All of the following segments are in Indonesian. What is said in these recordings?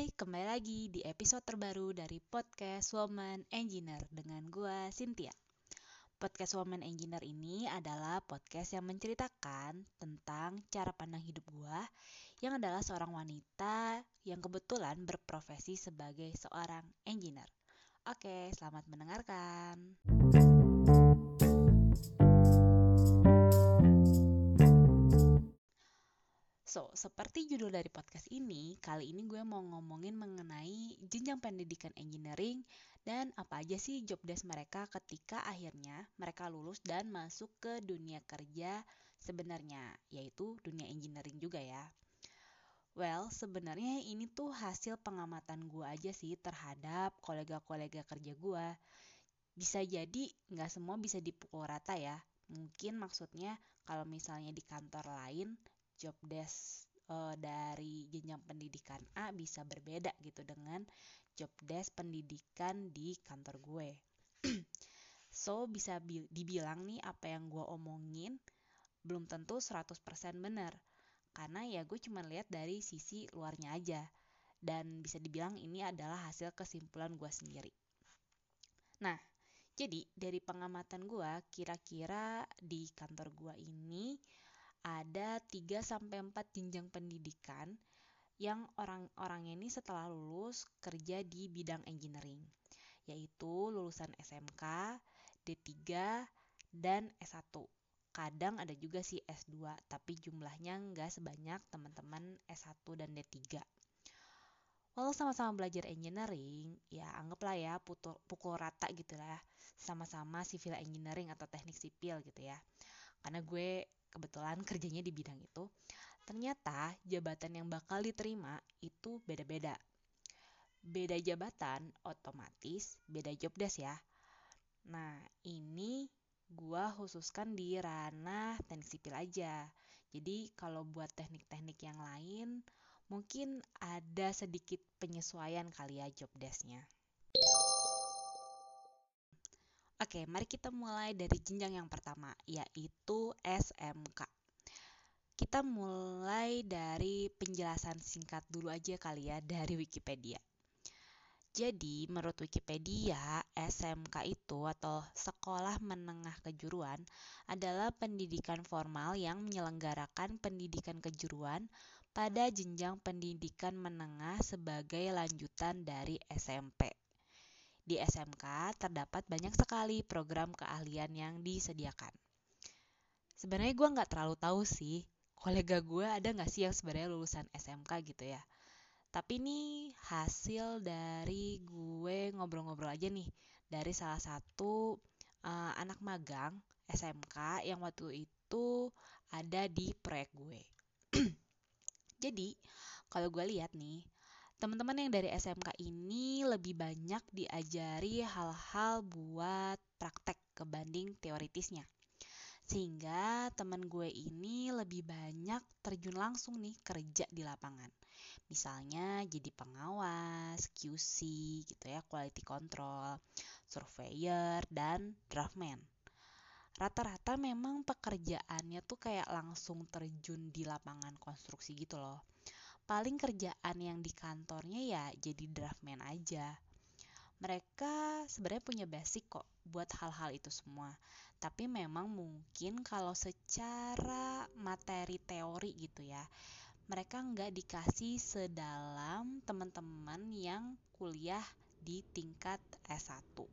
Hai, kembali lagi di episode terbaru dari podcast Woman Engineer dengan gua Cynthia. Podcast Woman Engineer ini adalah podcast yang menceritakan tentang cara pandang hidup gua yang adalah seorang wanita yang kebetulan berprofesi sebagai seorang engineer. Oke, selamat mendengarkan. So, seperti judul dari podcast ini, kali ini gue mau ngomongin mengenai jenjang pendidikan engineering dan apa aja sih job desk mereka ketika akhirnya mereka lulus dan masuk ke dunia kerja sebenarnya, yaitu dunia engineering juga ya. Well, sebenarnya ini tuh hasil pengamatan gue aja sih terhadap kolega-kolega kerja gue. Bisa jadi nggak semua bisa dipukul rata ya. Mungkin maksudnya kalau misalnya di kantor lain job desk uh, dari jenjang pendidikan A bisa berbeda gitu dengan job desk pendidikan di kantor gue. so bisa dibilang nih apa yang gue omongin belum tentu 100% benar. Karena ya gue cuma lihat dari sisi luarnya aja. Dan bisa dibilang ini adalah hasil kesimpulan gue sendiri. Nah, jadi dari pengamatan gue, kira-kira di kantor gue ini ada 3 sampai 4 jenjang pendidikan yang orang-orang ini setelah lulus kerja di bidang engineering, yaitu lulusan SMK, D3, dan S1. Kadang ada juga sih S2, tapi jumlahnya nggak sebanyak teman-teman S1 dan D3. Walau sama-sama belajar engineering, ya anggaplah ya pukul, pukul rata gitu lah, sama-sama civil engineering atau teknik sipil gitu ya. Karena gue kebetulan kerjanya di bidang itu, ternyata jabatan yang bakal diterima itu beda-beda. Beda jabatan, otomatis beda job desk ya. Nah, ini gua khususkan di ranah teknik sipil aja. Jadi kalau buat teknik-teknik yang lain, mungkin ada sedikit penyesuaian kali ya job desknya. Oke, mari kita mulai dari jenjang yang pertama, yaitu SMK. Kita mulai dari penjelasan singkat dulu aja kali ya dari Wikipedia. Jadi, menurut Wikipedia, SMK itu atau Sekolah Menengah Kejuruan adalah pendidikan formal yang menyelenggarakan pendidikan kejuruan pada jenjang pendidikan menengah sebagai lanjutan dari SMP. Di SMK terdapat banyak sekali program keahlian yang disediakan. Sebenarnya gue nggak terlalu tahu sih, kolega gue ada nggak sih yang sebenarnya lulusan SMK gitu ya. Tapi ini hasil dari gue ngobrol-ngobrol aja nih dari salah satu uh, anak magang SMK yang waktu itu ada di proyek gue. Jadi, kalau gue lihat nih, teman-teman yang dari SMK ini lebih banyak diajari hal-hal buat praktek kebanding teoritisnya. Sehingga teman gue ini lebih banyak terjun langsung nih kerja di lapangan. Misalnya jadi pengawas, QC gitu ya, quality control, surveyor, dan draftman. Rata-rata memang pekerjaannya tuh kayak langsung terjun di lapangan konstruksi gitu loh paling kerjaan yang di kantornya ya jadi draftman aja. Mereka sebenarnya punya basic kok buat hal-hal itu semua. Tapi memang mungkin kalau secara materi teori gitu ya, mereka nggak dikasih sedalam teman-teman yang kuliah di tingkat S1.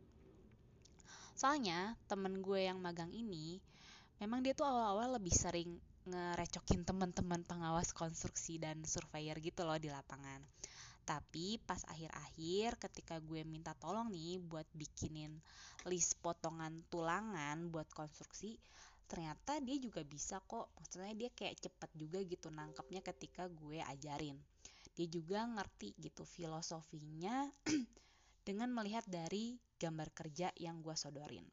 Soalnya temen gue yang magang ini, memang dia tuh awal-awal lebih sering ngerecokin teman-teman pengawas konstruksi dan surveyor gitu loh di lapangan. Tapi pas akhir-akhir ketika gue minta tolong nih buat bikinin list potongan tulangan buat konstruksi, ternyata dia juga bisa kok. Maksudnya dia kayak cepet juga gitu nangkepnya ketika gue ajarin. Dia juga ngerti gitu filosofinya dengan melihat dari gambar kerja yang gue sodorin.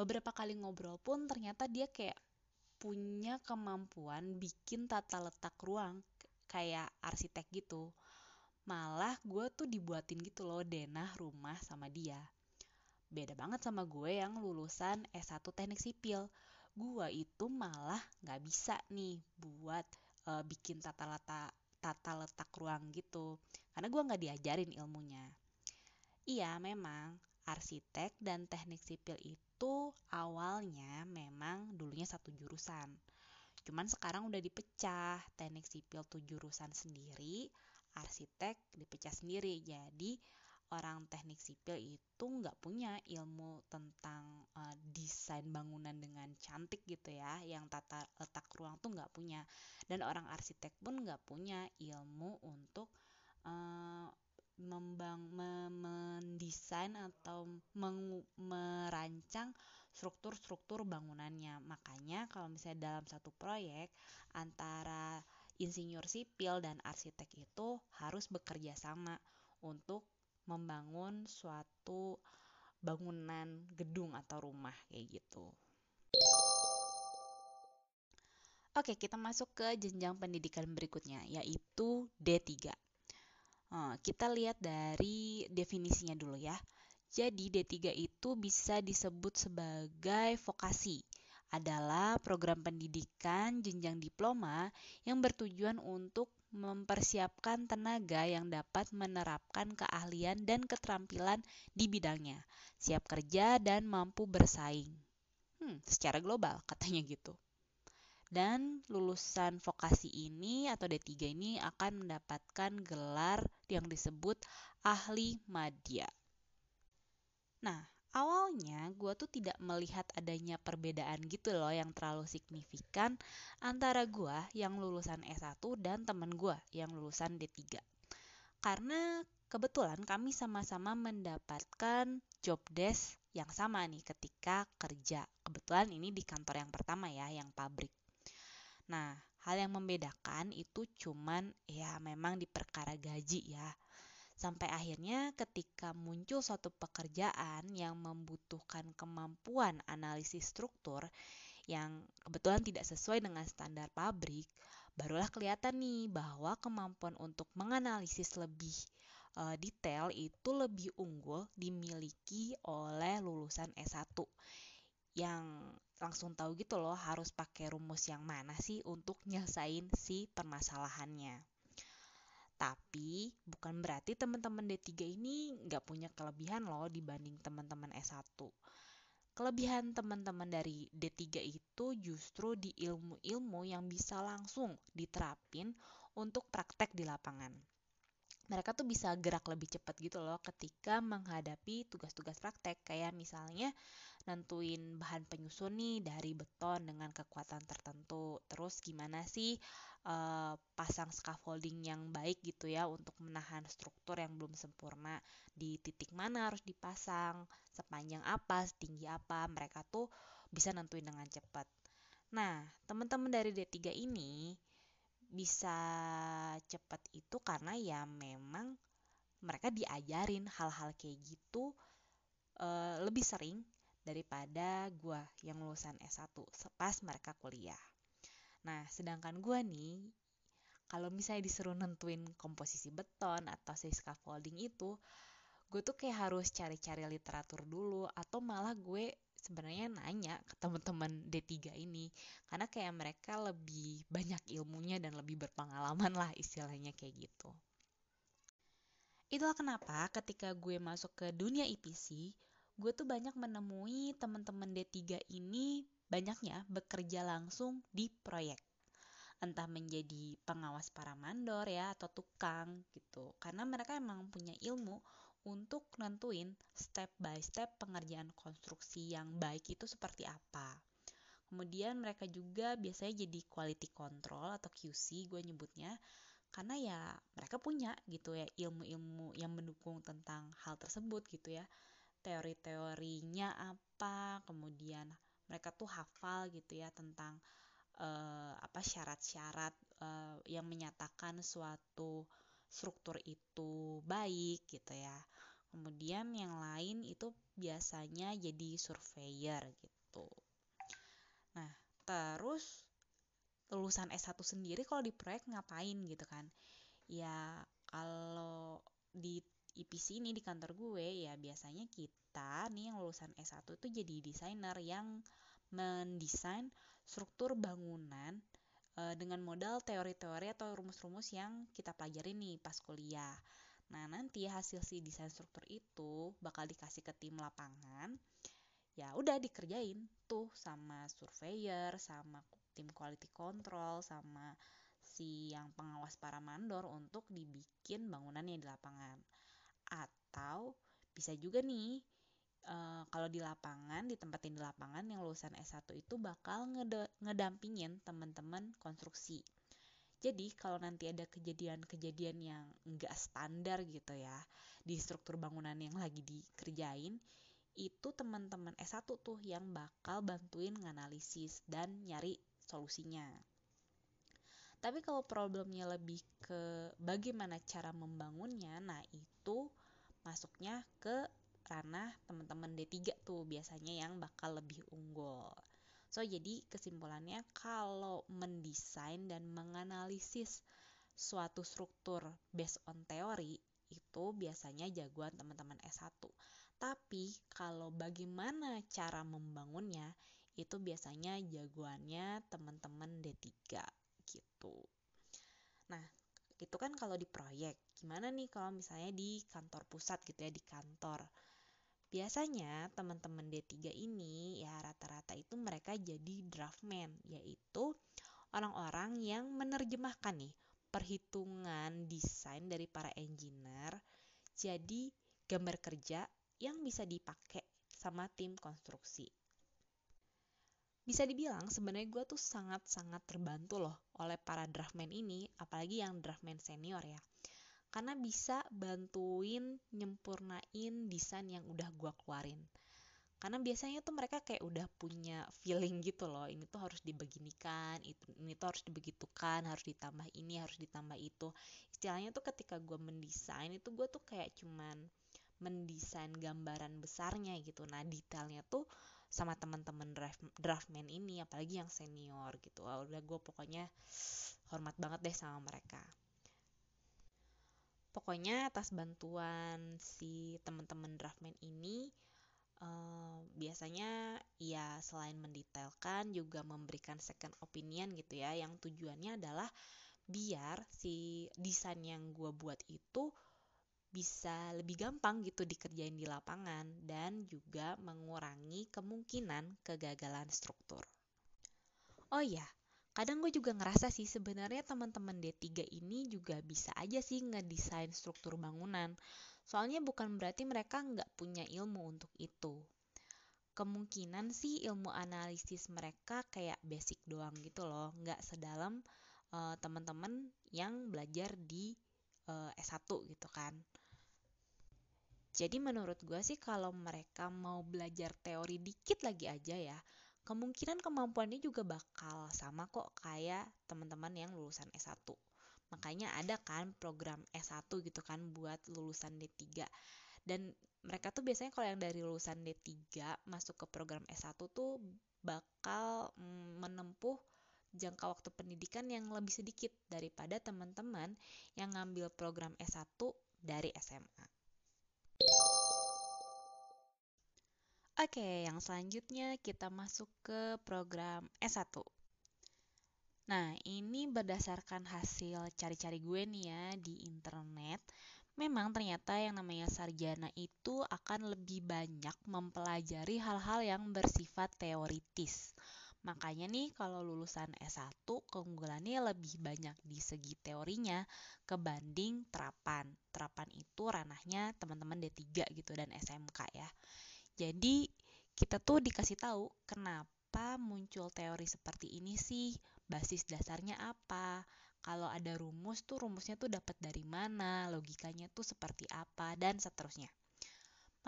Beberapa kali ngobrol pun ternyata dia kayak punya kemampuan bikin tata letak ruang kayak arsitek gitu. Malah gue tuh dibuatin gitu loh denah rumah sama dia. Beda banget sama gue yang lulusan S1 teknik sipil. Gue itu malah gak bisa nih buat uh, bikin tata letak tata letak ruang gitu karena gue nggak diajarin ilmunya iya memang arsitek dan teknik sipil itu awalnya memang dulunya satu jurusan. Cuman sekarang udah dipecah teknik sipil tuh jurusan sendiri arsitek dipecah sendiri. Jadi orang teknik sipil itu nggak punya ilmu tentang uh, desain bangunan dengan cantik gitu ya yang tata letak ruang tuh nggak punya. Dan orang arsitek pun nggak punya ilmu untuk uh, membang me, mendesain atau merancang struktur-struktur bangunannya makanya kalau misalnya dalam satu proyek antara insinyur sipil dan arsitek itu harus bekerja sama untuk membangun suatu bangunan gedung atau rumah kayak gitu. Oke, kita masuk ke jenjang pendidikan berikutnya, yaitu D3. Nah, kita lihat dari definisinya dulu ya. Jadi D3 itu bisa disebut sebagai vokasi. Adalah program pendidikan jenjang diploma yang bertujuan untuk mempersiapkan tenaga yang dapat menerapkan keahlian dan keterampilan di bidangnya, siap kerja dan mampu bersaing. Hmm, secara global katanya gitu. Dan lulusan vokasi ini atau D3 ini akan mendapatkan gelar yang disebut ahli madya. Nah, awalnya gue tuh tidak melihat adanya perbedaan gitu loh yang terlalu signifikan antara gue yang lulusan S1 dan temen gue yang lulusan D3. Karena kebetulan kami sama-sama mendapatkan job desk yang sama nih ketika kerja. Kebetulan ini di kantor yang pertama ya, yang pabrik. Nah, hal yang membedakan itu cuman ya memang di perkara gaji ya. Sampai akhirnya ketika muncul suatu pekerjaan yang membutuhkan kemampuan analisis struktur yang kebetulan tidak sesuai dengan standar pabrik, barulah kelihatan nih bahwa kemampuan untuk menganalisis lebih uh, detail itu lebih unggul dimiliki oleh lulusan S1 yang langsung tahu gitu loh harus pakai rumus yang mana sih untuk nyelesain si permasalahannya. Tapi bukan berarti teman-teman D3 ini nggak punya kelebihan loh dibanding teman-teman S1. Kelebihan teman-teman dari D3 itu justru di ilmu-ilmu yang bisa langsung diterapin untuk praktek di lapangan. Mereka tuh bisa gerak lebih cepat gitu loh ketika menghadapi tugas-tugas praktek kayak misalnya nentuin bahan penyusun nih dari beton dengan kekuatan tertentu. Terus gimana sih uh, pasang scaffolding yang baik gitu ya untuk menahan struktur yang belum sempurna di titik mana harus dipasang, sepanjang apa, setinggi apa. Mereka tuh bisa nentuin dengan cepat. Nah, teman-teman dari D3 ini bisa cepat itu karena ya memang mereka diajarin hal-hal kayak gitu uh, lebih sering daripada gue yang lulusan S1 pas mereka kuliah. Nah, sedangkan gue nih, kalau misalnya disuruh nentuin komposisi beton atau si scaffolding itu, gue tuh kayak harus cari-cari literatur dulu atau malah gue sebenarnya nanya ke teman-teman D3 ini karena kayak mereka lebih banyak ilmunya dan lebih berpengalaman lah istilahnya kayak gitu. Itulah kenapa ketika gue masuk ke dunia IPC, gue tuh banyak menemui teman-teman D3 ini banyaknya bekerja langsung di proyek. Entah menjadi pengawas para mandor ya atau tukang gitu. Karena mereka emang punya ilmu untuk nentuin step by step pengerjaan konstruksi yang baik itu seperti apa. Kemudian mereka juga biasanya jadi quality control atau QC gue nyebutnya karena ya mereka punya gitu ya ilmu-ilmu yang mendukung tentang hal tersebut gitu ya teori-teorinya apa kemudian mereka tuh hafal gitu ya tentang uh, apa syarat-syarat uh, yang menyatakan suatu struktur itu baik gitu ya. Kemudian yang lain itu biasanya jadi surveyor gitu. Nah terus lulusan S1 sendiri kalau di proyek ngapain gitu kan? Ya kalau di IPC ini di kantor gue ya biasanya kita nih yang lulusan S1 itu jadi desainer yang mendesain struktur bangunan uh, dengan modal teori-teori atau rumus-rumus yang kita pelajari nih pas kuliah. Nah, nanti hasil si desain struktur itu bakal dikasih ke tim lapangan. Ya udah dikerjain tuh sama surveyor, sama tim quality control, sama si yang pengawas para mandor untuk dibikin bangunannya di lapangan. Atau bisa juga nih uh, kalau di lapangan, ditempatin di lapangan yang lulusan S1 itu bakal ngedampingin teman-teman konstruksi. Jadi kalau nanti ada kejadian-kejadian yang enggak standar gitu ya di struktur bangunan yang lagi dikerjain, itu teman-teman S1 tuh yang bakal bantuin nganalisis dan nyari solusinya. Tapi kalau problemnya lebih ke bagaimana cara membangunnya, nah itu masuknya ke ranah teman-teman D3 tuh biasanya yang bakal lebih unggul. So, jadi kesimpulannya kalau mendesain dan menganalisis suatu struktur based on teori itu biasanya jagoan teman-teman S1. Tapi kalau bagaimana cara membangunnya itu biasanya jagoannya teman-teman D3 gitu. Nah, itu kan kalau di proyek. Gimana nih kalau misalnya di kantor pusat gitu ya, di kantor. Biasanya teman-teman D3 ini ya rata-rata itu mereka jadi draftman, yaitu orang-orang yang menerjemahkan nih perhitungan desain dari para engineer jadi gambar kerja yang bisa dipakai sama tim konstruksi. Bisa dibilang sebenarnya gue tuh sangat-sangat terbantu loh oleh para draftman ini, apalagi yang draftman senior ya karena bisa bantuin nyempurnain desain yang udah gue keluarin. Karena biasanya tuh mereka kayak udah punya feeling gitu loh ini tuh harus dibeginikan itu ini tuh harus dibegitukan harus ditambah ini harus ditambah itu. Istilahnya tuh ketika gue mendesain itu gue tuh kayak cuman mendesain gambaran besarnya gitu. Nah detailnya tuh sama teman-teman draft, draftman ini apalagi yang senior gitu. Udah gue pokoknya hormat banget deh sama mereka pokoknya atas bantuan si teman-teman draftman ini uh, biasanya ya selain mendetailkan juga memberikan second opinion gitu ya yang tujuannya adalah biar si desain yang gue buat itu bisa lebih gampang gitu dikerjain di lapangan dan juga mengurangi kemungkinan kegagalan struktur. Oh iya, kadang gue juga ngerasa sih sebenarnya teman-teman D3 ini juga bisa aja sih ngedesain struktur bangunan. Soalnya bukan berarti mereka nggak punya ilmu untuk itu. Kemungkinan sih ilmu analisis mereka kayak basic doang gitu loh, nggak sedalam uh, teman-teman yang belajar di uh, eh, S1 gitu kan. Jadi menurut gue sih kalau mereka mau belajar teori dikit lagi aja ya, kemungkinan kemampuannya juga bakal sama kok kayak teman-teman yang lulusan S1. Makanya ada kan program S1 gitu kan buat lulusan D3. Dan mereka tuh biasanya kalau yang dari lulusan D3 masuk ke program S1 tuh bakal mm, menempuh jangka waktu pendidikan yang lebih sedikit daripada teman-teman yang ngambil program S1 dari SMA. Oke, yang selanjutnya kita masuk ke program S1. Nah, ini berdasarkan hasil cari-cari gue nih ya di internet. Memang ternyata yang namanya sarjana itu akan lebih banyak mempelajari hal-hal yang bersifat teoritis. Makanya nih kalau lulusan S1 keunggulannya lebih banyak di segi teorinya kebanding terapan. Terapan itu ranahnya teman-teman D3 gitu dan SMK ya. Jadi kita tuh dikasih tahu kenapa muncul teori seperti ini sih, basis dasarnya apa, kalau ada rumus tuh rumusnya tuh dapat dari mana, logikanya tuh seperti apa? Dan seterusnya.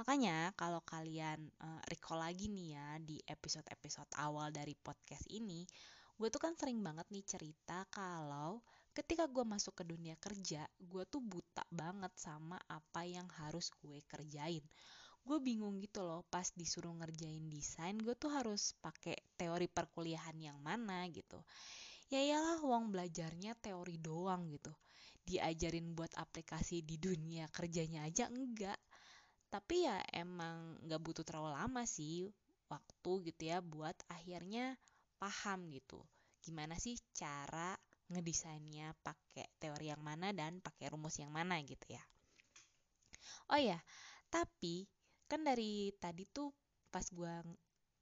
Makanya kalau kalian uh, recall lagi nih ya di episode-episode awal dari podcast ini, gue tuh kan sering banget nih cerita kalau ketika gue masuk ke dunia kerja, gue tuh buta banget sama apa yang harus gue kerjain gue bingung gitu loh pas disuruh ngerjain desain gue tuh harus pakai teori perkuliahan yang mana gitu. Ya iyalah uang belajarnya teori doang gitu. Diajarin buat aplikasi di dunia kerjanya aja enggak. Tapi ya emang nggak butuh terlalu lama sih waktu gitu ya buat akhirnya paham gitu. Gimana sih cara ngedesainnya pakai teori yang mana dan pakai rumus yang mana gitu ya. Oh ya, tapi kan dari tadi tuh pas gue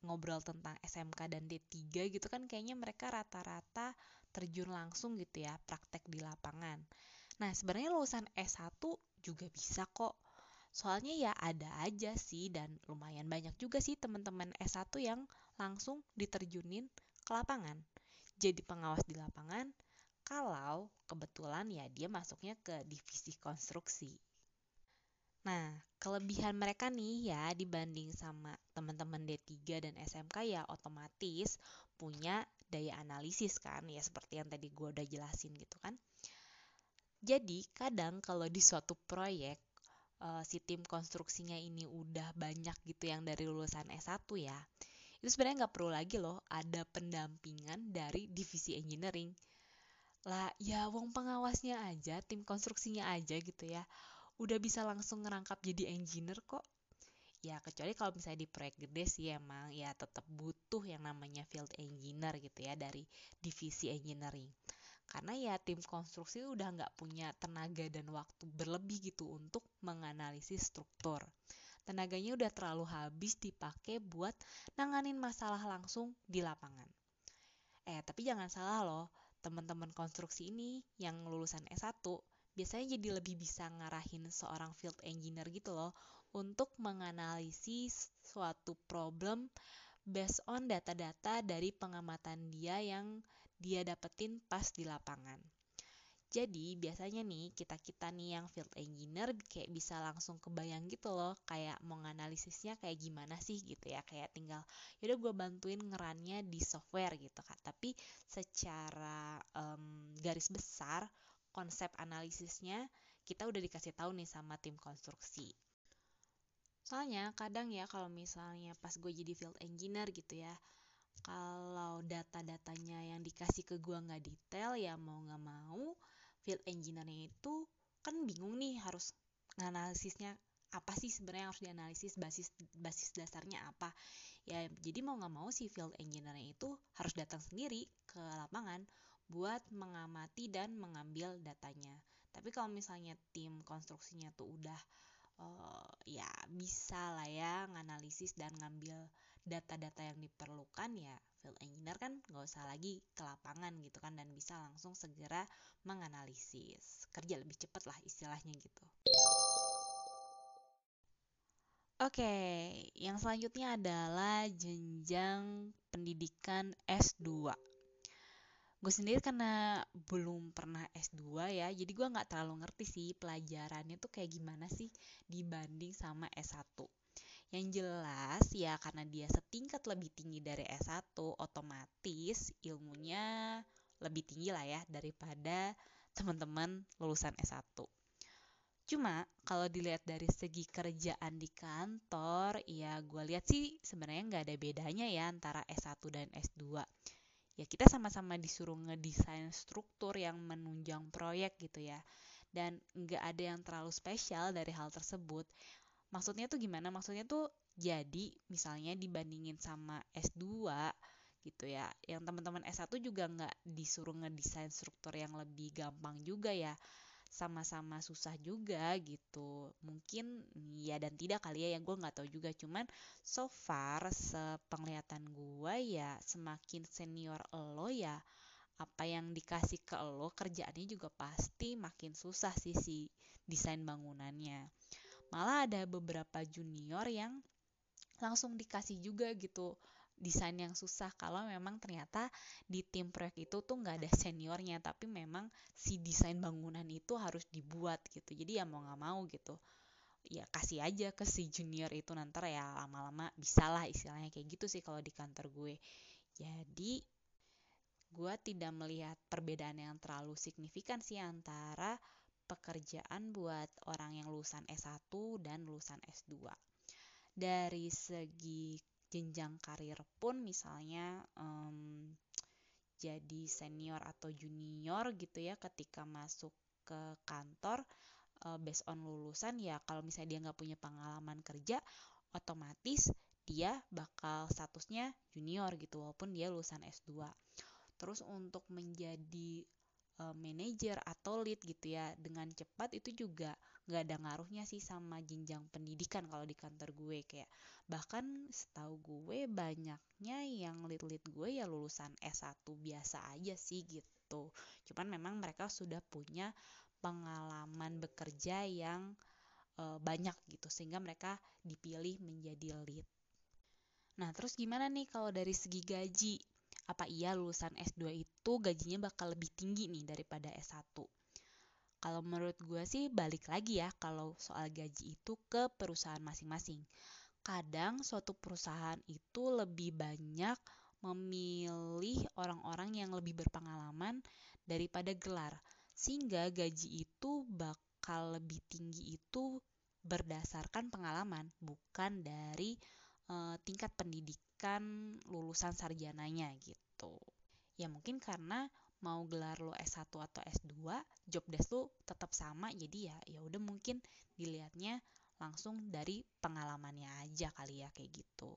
ngobrol tentang SMK dan D3 gitu kan kayaknya mereka rata-rata terjun langsung gitu ya praktek di lapangan. Nah sebenarnya lulusan S1 juga bisa kok. Soalnya ya ada aja sih dan lumayan banyak juga sih teman-teman S1 yang langsung diterjunin ke lapangan. Jadi pengawas di lapangan kalau kebetulan ya dia masuknya ke divisi konstruksi. Nah, kelebihan mereka nih ya dibanding sama teman-teman D3 dan SMK ya otomatis punya daya analisis kan ya seperti yang tadi gue udah jelasin gitu kan. Jadi kadang kalau di suatu proyek uh, si tim konstruksinya ini udah banyak gitu yang dari lulusan S1 ya. Itu sebenarnya nggak perlu lagi loh ada pendampingan dari divisi engineering. Lah ya wong pengawasnya aja, tim konstruksinya aja gitu ya udah bisa langsung ngerangkap jadi engineer kok. Ya kecuali kalau misalnya di proyek gede sih emang ya tetap butuh yang namanya field engineer gitu ya dari divisi engineering. Karena ya tim konstruksi udah nggak punya tenaga dan waktu berlebih gitu untuk menganalisis struktur. Tenaganya udah terlalu habis dipakai buat nanganin masalah langsung di lapangan. Eh tapi jangan salah loh teman-teman konstruksi ini yang lulusan S1 biasanya jadi lebih bisa ngarahin seorang field engineer gitu loh untuk menganalisis suatu problem based on data-data dari pengamatan dia yang dia dapetin pas di lapangan. Jadi biasanya nih kita-kita nih yang field engineer kayak bisa langsung kebayang gitu loh kayak mau nganalisisnya kayak gimana sih gitu ya kayak tinggal yaudah gue bantuin ngerannya di software gitu kan tapi secara um, garis besar konsep analisisnya kita udah dikasih tahu nih sama tim konstruksi. Soalnya kadang ya kalau misalnya pas gue jadi field engineer gitu ya, kalau data-datanya yang dikasih ke gue nggak detail ya mau nggak mau field engineer itu kan bingung nih harus nganalisisnya apa sih sebenarnya harus dianalisis basis basis dasarnya apa ya jadi mau nggak mau si field engineer itu harus datang sendiri ke lapangan buat mengamati dan mengambil datanya. Tapi kalau misalnya tim konstruksinya tuh udah uh, ya bisa lah ya nganalisis dan ngambil data-data yang diperlukan ya field engineer kan nggak usah lagi ke lapangan gitu kan dan bisa langsung segera menganalisis kerja lebih cepat lah istilahnya gitu. Oke, okay, yang selanjutnya adalah jenjang pendidikan S2 gue sendiri karena belum pernah S2 ya jadi gue nggak terlalu ngerti sih pelajarannya tuh kayak gimana sih dibanding sama S1 yang jelas ya karena dia setingkat lebih tinggi dari S1 otomatis ilmunya lebih tinggi lah ya daripada teman-teman lulusan S1 Cuma kalau dilihat dari segi kerjaan di kantor, ya gue lihat sih sebenarnya nggak ada bedanya ya antara S1 dan S2 ya kita sama-sama disuruh ngedesain struktur yang menunjang proyek gitu ya. Dan nggak ada yang terlalu spesial dari hal tersebut. Maksudnya tuh gimana? Maksudnya tuh jadi misalnya dibandingin sama S2 gitu ya yang teman-teman S1 juga nggak disuruh ngedesain struktur yang lebih gampang juga ya sama-sama susah juga gitu. Mungkin ya dan tidak kali ya yang gue nggak tahu juga. Cuman so far sepenglihatan gue ya semakin senior lo ya apa yang dikasih ke lo kerjaannya juga pasti makin susah sih si desain bangunannya. Malah ada beberapa junior yang langsung dikasih juga gitu desain yang susah kalau memang ternyata di tim proyek itu tuh nggak ada seniornya tapi memang si desain bangunan itu harus dibuat gitu. Jadi ya mau nggak mau gitu ya kasih aja ke si junior itu nanti ya lama-lama bisa lah istilahnya kayak gitu sih kalau di kantor gue. Jadi gue tidak melihat perbedaan yang terlalu signifikan sih antara pekerjaan buat orang yang lulusan S1 dan lulusan S2 dari segi jenjang karir pun misalnya um, jadi senior atau junior gitu ya ketika masuk ke kantor uh, based on lulusan ya kalau misalnya dia nggak punya pengalaman kerja otomatis dia bakal statusnya junior gitu walaupun dia lulusan S2 terus untuk menjadi uh, manajer atau lead gitu ya dengan cepat itu juga nggak ada ngaruhnya sih sama jenjang pendidikan kalau di kantor gue kayak bahkan setahu gue banyaknya yang lead gue ya lulusan S1 biasa aja sih gitu cuman memang mereka sudah punya pengalaman bekerja yang uh, banyak gitu sehingga mereka dipilih menjadi lead Nah, terus gimana nih kalau dari segi gaji? Apa iya lulusan S2 itu gajinya bakal lebih tinggi nih daripada S1? Kalau menurut gue sih balik lagi ya kalau soal gaji itu ke perusahaan masing-masing. Kadang suatu perusahaan itu lebih banyak memilih orang-orang yang lebih berpengalaman daripada gelar. Sehingga gaji itu bakal lebih tinggi itu berdasarkan pengalaman, bukan dari uh, tingkat pendidikan lulusan sarjananya gitu. Ya mungkin karena mau gelar lo S1 atau S2, job desk lo tetap sama jadi ya ya udah mungkin dilihatnya langsung dari pengalamannya aja kali ya kayak gitu.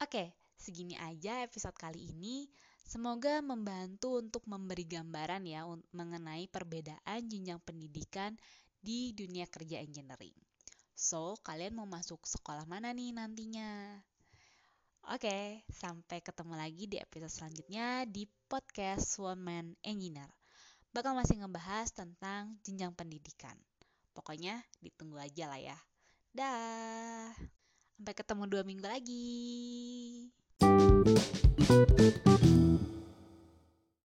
Oke, segini aja episode kali ini. Semoga membantu untuk memberi gambaran ya mengenai perbedaan jenjang pendidikan di dunia kerja engineering. So, kalian mau masuk sekolah mana nih nantinya? Oke, sampai ketemu lagi di episode selanjutnya di podcast Woman Engineer. Bakal masih ngebahas tentang jenjang pendidikan. Pokoknya ditunggu aja lah ya. Dah. Sampai ketemu dua minggu lagi.